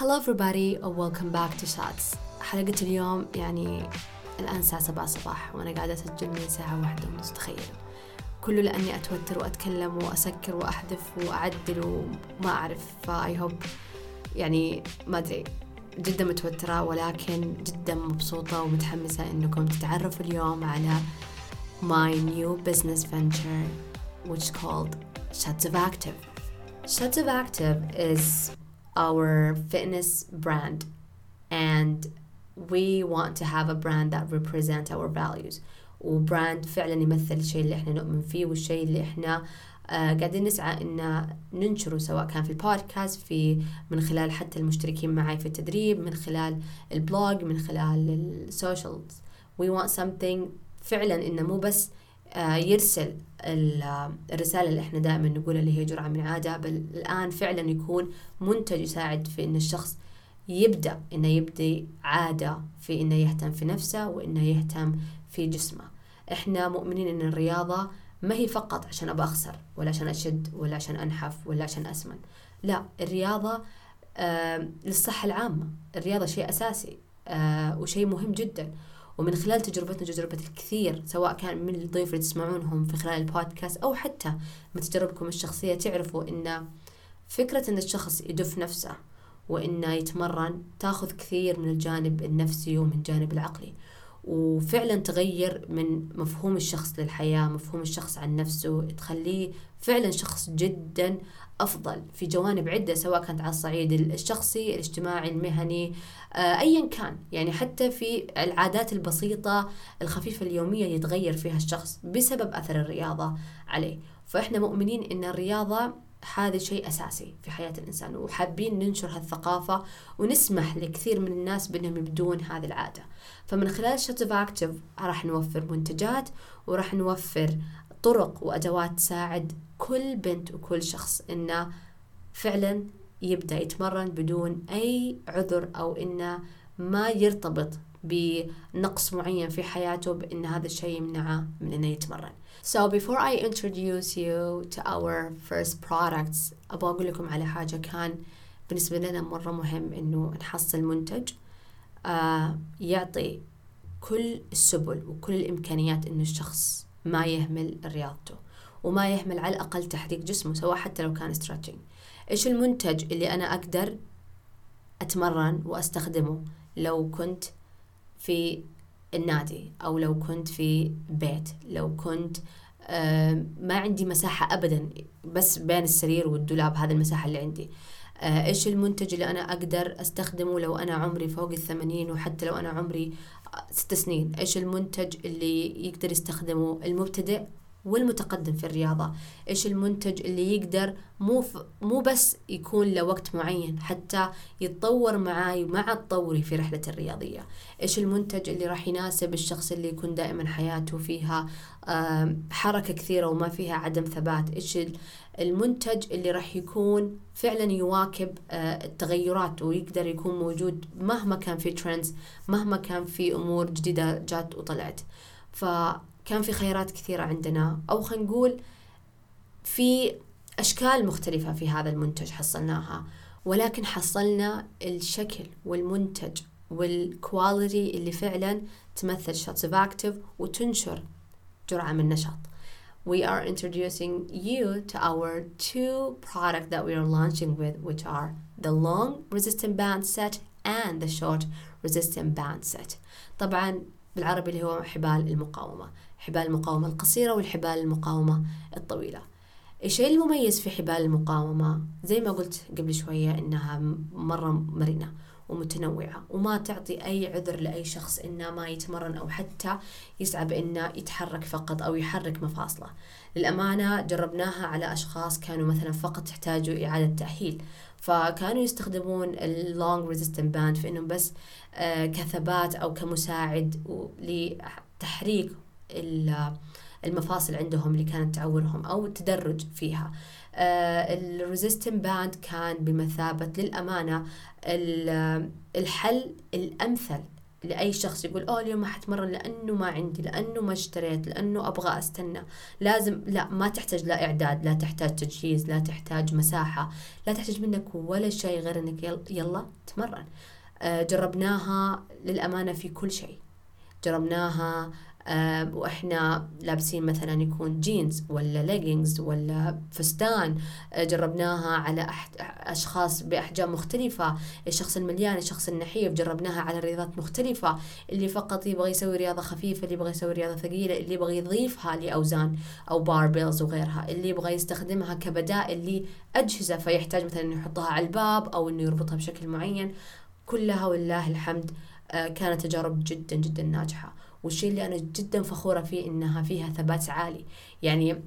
Hello everybody and welcome back to Shots حلقة اليوم يعني الآن الساعة سبعة صباح وأنا قاعدة أسجل من ساعة واحدة ونص تخيلوا كله لأني أتوتر وأتكلم وأسكر وأحذف وأعدل وما أعرف فأي هوب يعني ما أدري جدا متوترة ولكن جدا مبسوطة ومتحمسة إنكم تتعرفوا اليوم على my new business venture which is called Shots of Active. Shots of Active is our fitness brand and we want to have a brand that represents our values. و brand فعلا يمثل الشيء اللي إحنا نؤمن فيه والشيء اللي إحنا آه قاعدين نسعى إن ننشره سواء كان في البودكاست في من خلال حتى المشتركين معي في التدريب من خلال ال vlog من خلال ال socials we want something فعلا إنه مو بس يرسل الرسالة اللي إحنا دائما نقولها اللي هي جرعة من عادة بل الآن فعلا يكون منتج يساعد في إن الشخص يبدأ إنه يبدي عادة في إنه يهتم في نفسه وإنه يهتم في جسمه. إحنا مؤمنين إن الرياضة ما هي فقط عشان ابى أخسر ولا عشان أشد ولا عشان أنحف ولا عشان أسمن. لا الرياضة آه للصحة العامة. الرياضة شيء أساسي آه وشيء مهم جدا. ومن خلال تجربتنا تجربة الكثير سواء كان من الضيوف اللي تسمعونهم في خلال البودكاست أو حتى من تجاربكم الشخصية تعرفوا إن فكرة إن الشخص يدف نفسه وإنه يتمرن تاخذ كثير من الجانب النفسي ومن الجانب العقلي. وفعلا تغير من مفهوم الشخص للحياة مفهوم الشخص عن نفسه تخليه فعلا شخص جدا أفضل في جوانب عدة سواء كانت على الصعيد الشخصي الاجتماعي المهني آه، أيا كان. يعني حتى في العادات البسيطة الخفيفة اليومية يتغير فيها الشخص بسبب أثر الرياضة عليه. فإحنا مؤمنين أن الرياضة هذا شيء أساسي في حياة الإنسان وحابين ننشر هالثقافة ونسمح لكثير من الناس بأنهم يبدون هذه العادة فمن خلال Shots of Active راح نوفر منتجات وراح نوفر طرق وأدوات تساعد كل بنت وكل شخص إنه فعلا يبدأ يتمرن بدون أي عذر أو إنه ما يرتبط بنقص معين في حياته بأن هذا الشيء يمنعه من إنه يتمرن. So before I introduce you to our first products أبغى أقول لكم على حاجة كان بالنسبة لنا مرة مهم إنه نحصل منتج آه يعطي كل السبل وكل الإمكانيات إنه الشخص ما يهمل رياضته وما يهمل على الأقل تحريك جسمه سواء حتى لو كان stretching إيش المنتج اللي أنا أقدر أتمرن وأستخدمه لو كنت في النادي أو لو كنت في بيت لو كنت ما عندي مساحة أبدا بس بين السرير والدولاب هذا المساحة اللي عندي. آه، إيش المنتج اللي أنا أقدر أستخدمه لو أنا عمري فوق الثمانين وحتى لو أنا عمري ست سنين؟ إيش المنتج اللي يقدر يستخدمه المبتدئ؟ والمتقدم في الرياضة. إيش المنتج اللي يقدر مو, مو بس يكون له وقت معين حتى يتطور معاي مع تطوري في رحلة الرياضية. إيش المنتج اللي راح يناسب الشخص اللي يكون دائما حياته فيها حركة كثيرة وما فيها عدم ثبات؟ إيش المنتج اللي راح يكون فعلا يواكب آه، التغيرات ويقدر يكون موجود مهما كان في trends مهما كان في أمور جديدة جات وطلعت. ف كان في خيارات كثيرة عندنا أو خلينا نقول في أشكال مختلفة في هذا المنتج حصلناها ولكن حصلنا الشكل والمنتج وال quality اللي فعلا تمثل of active وتنشر جرعة من نشاط. We are introducing you to our two products that we are launching with which are the long resistant band set and the short resistant band set. طبعا بالعربي اللي هو حبال المقاومة حبال المقاومة القصيرة والحبال المقاومة الطويلة. الشيء المميز في حبال المقاومة زي ما قلت قبل شوية إنها مرة مرنة ومتنوعة وما تعطي أي عذر لأي شخص إنه ما يتمرن أو حتى يسعى بإنه يتحرك فقط أو يحرك مفاصله. للأمانة جربناها على أشخاص كانوا مثلا فقط يحتاجوا إعادة تأهيل فكانوا يستخدمون ال long resistance band في إنهم بس آه، كثبات أو كمساعد لتحريك المفاصل عندهم اللي كانت تعورهم أو التدرج فيها. ال resistance band كان بمثابة للأمانة الحل الأمثل لأي شخص يقول أوه اليوم ما حتمرن لأنه ما عندي لأنه ما اشتريت لأنه أبغى أستنى. لازم لا ما تحتاج لا إعداد لا تحتاج تجهيز لا تحتاج مساحة لا تحتاج منك ولا شيء غير أنك يلا تمرن. آه، جربناها للأمانة في كل شيء. جربناها آه، وإحنا لابسين مثلا يكون جينز ولا ليجينجز ولا فستان آه، جربناها على أشخاص بأحجام مختلفة الشخص المليان الشخص النحيف جربناها على رياضات مختلفة. اللي فقط يبغى يسوي رياضة خفيفة اللي يبغى يسوي رياضة ثقيلة اللي يبغى يضيفها لأوزان أو باربيلز وغيرها. اللي يبغى يستخدمها كبدائل لأجهزة فيحتاج مثلا إنه يحطها على الباب أو إنه يربطها بشكل معين. كلها ولله الحمد آه، كانت تجارب جدا جدا ناجحة. والشيء اللي أنا جدا فخورة فيه إنها فيها ثبات عالي. يعني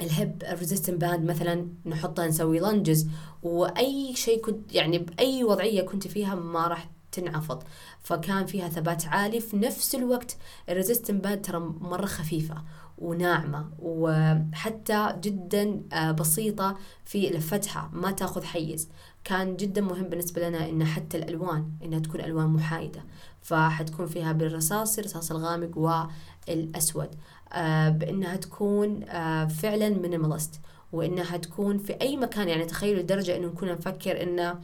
ال hip ال resistance band مثلا نحطها نسوي lunges وأي شيء كنت يعني بأي وضعية كنت فيها ما راح تنعفض. فكان فيها ثبات عالي. في نفس الوقت ال resistance band ترى مرة خفيفة وناعمة وحتى جدا آه، بسيطة في لفتها ما تأخذ حيز. كان جدا مهم بالنسبة لنا ان حتى الألوان إنها تكون ألوان محايدة. فحتكون فيها بالرصاصي الرصاص الغامق والأسود. آه بأنها تكون آه فعلا minimalist وإنها تكون في أي مكان يعني تخيلوا لدرجة إنه نكون نفكر إنه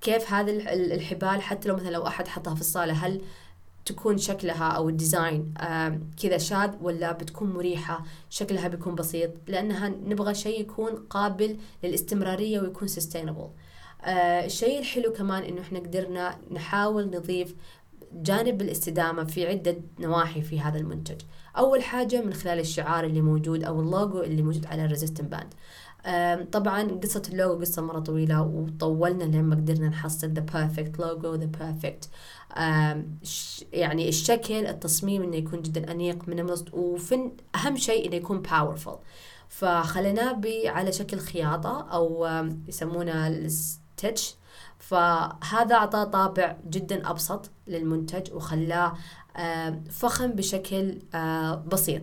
كيف هذه الحبال حتى لو مثلا لو أحد حطها في الصالة هل تكون شكلها أو ال design كذا شاذ ولا بتكون مريحة؟ شكلها بيكون بسيط. لأنها نبغى شيء يكون قابل للاستمرارية ويكون sustainable آه الشيء الحلو كمان إنه إحنا قدرنا نحاول نضيف جانب الاستدامة في عدة نواحي في هذا المنتج. أول حاجة من خلال الشعار اللي موجود أو اللوجو اللي موجود على ال resistance band طبعا قصة اللوجو قصة مرة طويلة وطولنا لما قدرنا نحصل the perfect logo the perfect يعني الشكل التصميم إنه يكون جدا أنيق من وفن أهم شيء إنه يكون powerful. فخليناه على شكل خياطة أو يسمونه ال stitch فهذا أعطاه طابع جدا أبسط للمنتج وخلاه فخم بشكل بسيط.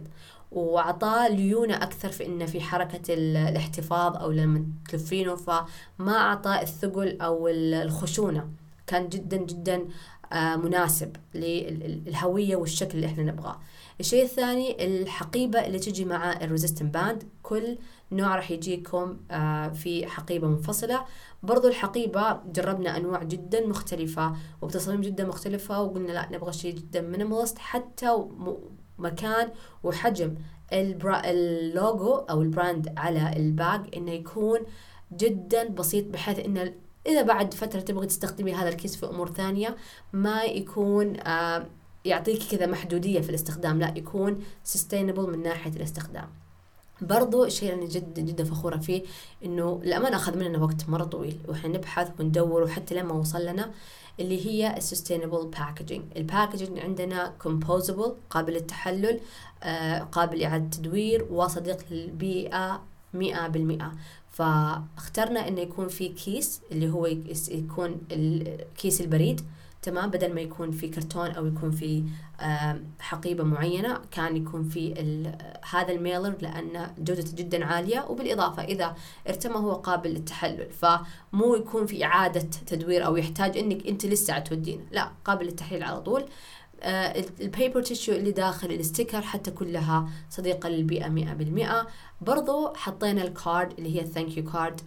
وأعطاه ليونة أكثر في إنه في حركة الاحتفاظ أو لما تلفينه. فما أعطاه الثقل أو الخشونة. كان جدا جدا مناسب للهوية والشكل اللي إحنا نبغاه. الشيء الثاني الحقيبة اللي تجي مع ال resistance band كل نوع راح يجيكم في حقيبة منفصلة. برضو الحقيبة جربنا أنواع جدا مختلفة وبتصاميم جدا مختلفة وقلنا لا نبغى شيء جدا minimalist حتى مكان وحجم. البرا اللوجو أو ال brand على ال bag إنه يكون جدا بسيط بحيث إنه إذا بعد فترة تبغي تستخدمي هذا الكيس في أمور ثانية ما يكون آه يعطيك كذا محدودية في الاستخدام لا يكون sustainable من ناحية الاستخدام. برضو الشيء اللي جدا جدا فخورة فيه إنه الأمانة أخذ مننا وقت مرة طويل وإحنا نبحث وندور وحتى لما وصل لنا اللي هي ال sustainable packaging ال packaging عندنا compostable قابل للتحلل آه قابل لإعادة تدوير وصديق للبيئة مئة بالمئة. فاخترنا إنه يكون في كيس اللي هو يكون الكيس البريد. تمام بدل ما يكون في كرتون أو يكون في حقيبة معينة كان يكون في هذا ال mailer لأن جودته جدا عالية وبالإضافة إذا ارتمى هو قابل للتحلل. فمو يكون في إعادة تدوير أو يحتاج إنك أنت لسه تودينه لا قابل للتحليل على طول. آه، ال paper tissue اللي داخل ال sticker حتى كلها صديقة للبيئة مئة بالمئة. برضو حطينا ال card اللي هي ال thank you card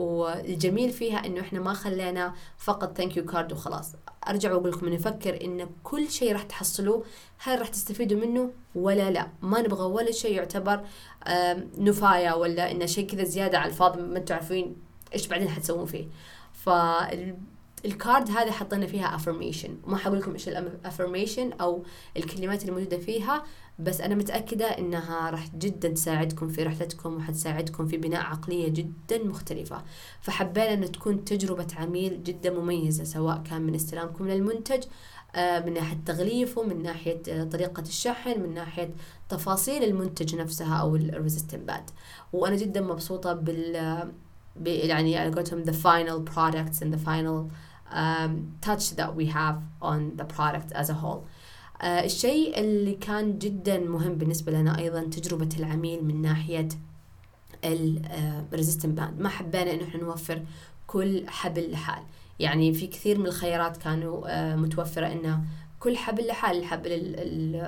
والجميل فيها إنه إحنا ما خلينا فقط thank you card وخلاص. أرجع وأقول لكم نفكر إن كل شيء راح تحصلوه هل راح تستفيدوا منه؟ ولا لا. ما نبغى ولا شيء يعتبر نفاية ولا انه شيء كذا زيادة على الفاضي ما أنتم عارفين إيش بعدين حتسوون فيه. فال card هذه حطينا فيها affirmation وما حقول لكم إيش ال affirmation أو الكلمات اللي موجوده فيها. بس أنا متأكدة إنها راح جدا تساعدكم في رحلتكم وحتساعدكم في بناء عقلية جدا مختلفة. فحبينا أن تكون تجربة عميل جدا مميزة سواء كان من استلامكم للمنتج آه، من ناحية تغليفه من ناحية آه، طريقة الشحن من ناحية تفاصيل المنتج نفسها أو ال resistance band وأنا جدا مبسوطة بال يعني على قولتهم the final products and the final um, touch that we have on the product as a whole. الشيء اللي كان جدا مهم بالنسبة لنا أيضا تجربة العميل من ناحية ال resistance band ما حبينا إنه إحنا نوفر كل حبل لحال. يعني في كثير من الخيارات كانوا آه متوفرة إنه كل حبل لحال الحبل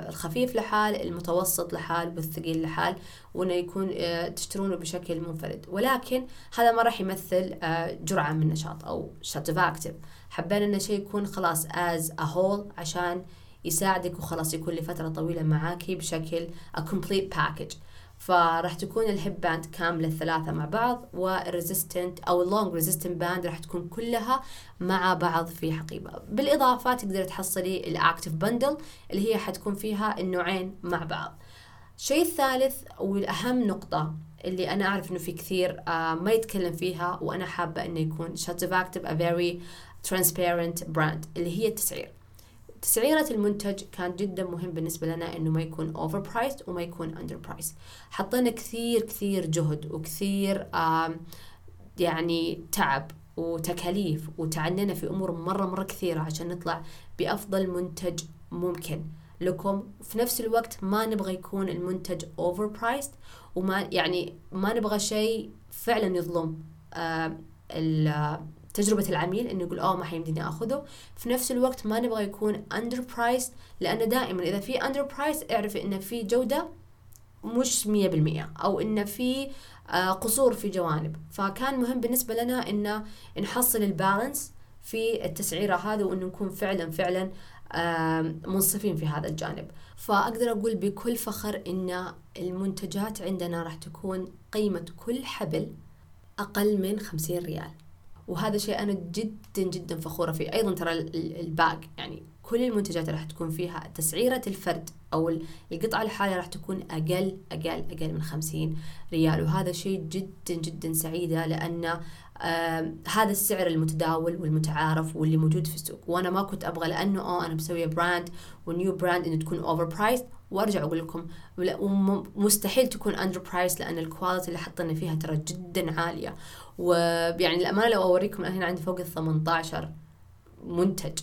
الخفيف لحال المتوسط لحال والثقيل لحال وإنه يكون آه، تشترونه بشكل منفرد. ولكن هذا ما راح يمثل آه، جرعة من نشاط أو Shot of Active حبينا إنه شيء يكون خلاص as a whole عشان يساعدك وخلاص يكون لفترة طويلة معاكي بشكل a complete package. فراح تكون ال hip band كاملة الثلاثة مع بعض وال resistance أو ال long resistance band راح تكون كلها مع بعض في حقيبة. بالإضافة تقدر تحصلي ال active bundle اللي هي حتكون فيها النوعين مع بعض. الشيء الثالث والأهم نقطة اللي أنا أعرف إنه في كثير آه ما يتكلم فيها وأنا حابة إنه يكون Shot of Active a very transparent brand اللي هي التسعير. تسعيرة المنتج كان جدا مهم بالنسبة لنا إنه ما يكون over priced وما يكون under price حطينا كثير كثير جهد وكثير يعني تعب وتكاليف وتعنينا في أمور مرة مرة كثيرة عشان نطلع بأفضل منتج ممكن. لكم في نفس الوقت ما نبغى يكون المنتج over priced وما يعني ما نبغى شيء فعلا يظلم تجربة العميل إنه يقول oh ما حيمديني آخذه. في نفس الوقت ما نبغى يكون under price لأنه دائما إذا في under price اعرف انه في جودة مش مية بالمية أو انه في آه، قصور في جوانب. فكان مهم بالنسبة لنا انه نحصل ال balance في التسعيرة هذا وإنه نكون فعلا فعلا منصفين في هذا الجانب. فأقدر أقول بكل فخر إن المنتجات عندنا راح تكون قيمة كل حبل أقل من خمسين ريال. وهذا شيء أنا جدا جدا فخورة فيه. أيضا ترى الباق يعني كل المنتجات راح تكون فيها تسعيرة الفرد أو القطعة لحالها راح تكون أقل أقل أقل من خمسين ريال. وهذا شيء جدا جدا سعيدة لأن آه هذا السعر المتداول والمتعارف واللي موجود في السوق. وأنا ما كنت أبغى لأنه آه أنا مسويه brand و new brand إنه تكون over price وأرجع أقول لكم مستحيل تكون underprice لأن ال quality اللي حطينا فيها ترى جدا عالية. ويعني الامانه لو أوريكم هنا عندي فوق ال 18 منتج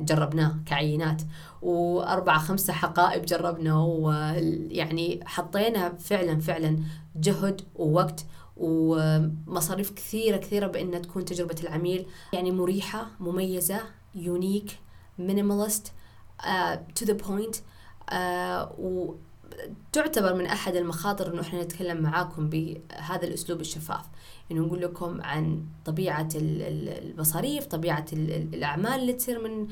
جربناه كعينات. وأربعة خمسة حقائب جربنا ويعني حطينا فعلا فعلا جهد ووقت ومصاريف كثيرة كثيرة بأن تكون تجربة العميل. يعني مريحة مميزة unique minimalist to the point وتعتبر من أحد المخاطر أنه إحنا نتكلم معاكم بهذا الأسلوب الشفاف. إنه نقول لكم عن طبيعة المصاريف طبيعة الأعمال اللي تصير من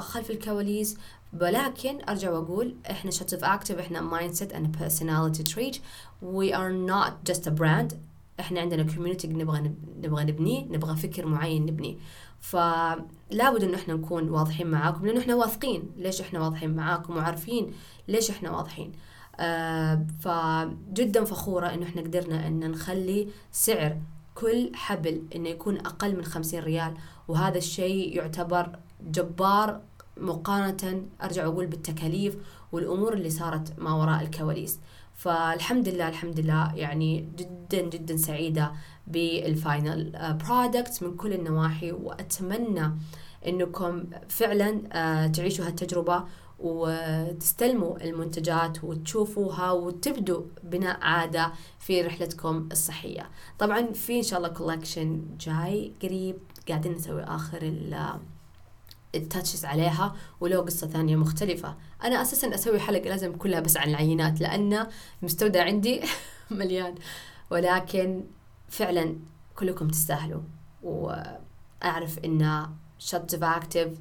خلف الكواليس. ولكن أرجع وأقول إحنا Shot of Active إحنا mindset and personality trait we are not just a brand إحنا عندنا community نبغى نبغى نبنيه نبغى فكر معين نبنيه فلا بد إنه إحنا نكون واضحين معاكم لأنه إحنا واثقين. ليش إحنا واضحين معاكم وعارفين؟ ليش إحنا واضحين؟ آه فجدا فخورة إنه إحنا قدرنا إن نخلي سعر كل حبل إنه يكون أقل من خمسين ريال. وهذا الشيء يعتبر جبار مقارنة أرجع أقول بالتكاليف والأمور اللي صارت ما وراء الكواليس. فالحمد لله الحمد لله يعني جدا جدا سعيدة بال final. product من كل النواحي وأتمنى أنكم فعلا آه، تعيشوا هالتجربة وتستلموا المنتجات وتشوفوها وتبدوا بناء عادة في رحلتكم الصحية. طبعا في إن شاء الله collection جاي قريب قاعدين نسوي آخر ال touches عليها ولو قصة ثانية مختلفة. أنا أساسا أسوي حلقة لازم كلها بس عن العينات لأن المستودع عندي مليان. ولكن فعلا كلكم تستاهلوا. وأعرف إن شات اكتف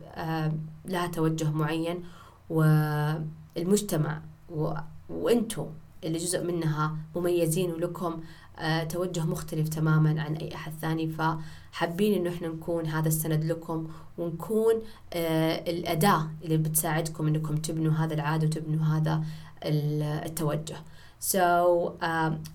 لها توجه معين. والمجتمع و... وأنتم اللي جزء منها مميزين ولكم آه توجه مختلف تماما عن أي أحد ثاني. فحابين إنه إحنا نكون هذا السند لكم ونكون آه الأداة اللي بتساعدكم إنكم تبنوا هذا العادة وتبنوا هذا التوجه. So uh,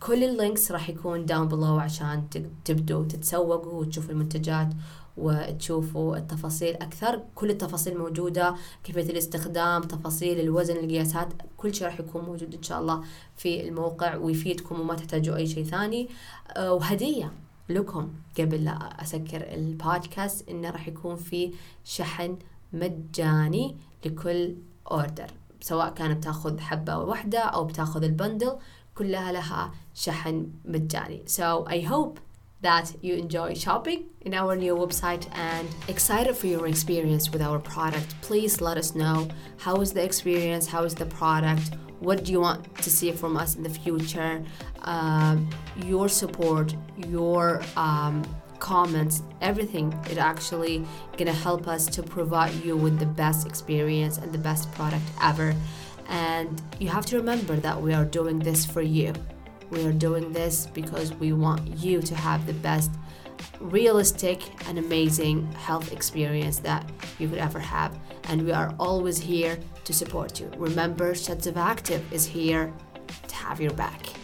كل اللينكس راح يكون down below عشان تبدوا تتسوقوا وتشوفوا المنتجات وتشوفوا التفاصيل. أكثر كل التفاصيل موجودة كيفية الاستخدام تفاصيل الوزن القياسات كل شيء راح يكون موجود إن شاء الله في الموقع ويفيدكم وما تحتاجوا أي شيء ثاني. آه، وهدية. لكم قبل لا أسكر البودكاست إنه راح يكون في شحن مجاني لكل أوردر سواء كانت بتاخذ حبة واحدة أو بتاخذ البندل كلها لها شحن مجاني so I hope that you enjoy shopping in our new website and excited for your experience with our product. Please let us know how is the experience, how is the product, what do you want to see from us in the future. Um, your support, your um, comments, everything is actually gonna help us to provide you with the best experience and the best product ever. And you have to remember that we are doing this for you. We are doing this because we want you to have the best realistic and amazing health experience that you could ever have. And we are always here to support you. Remember, Sheds of Active is here to have your back.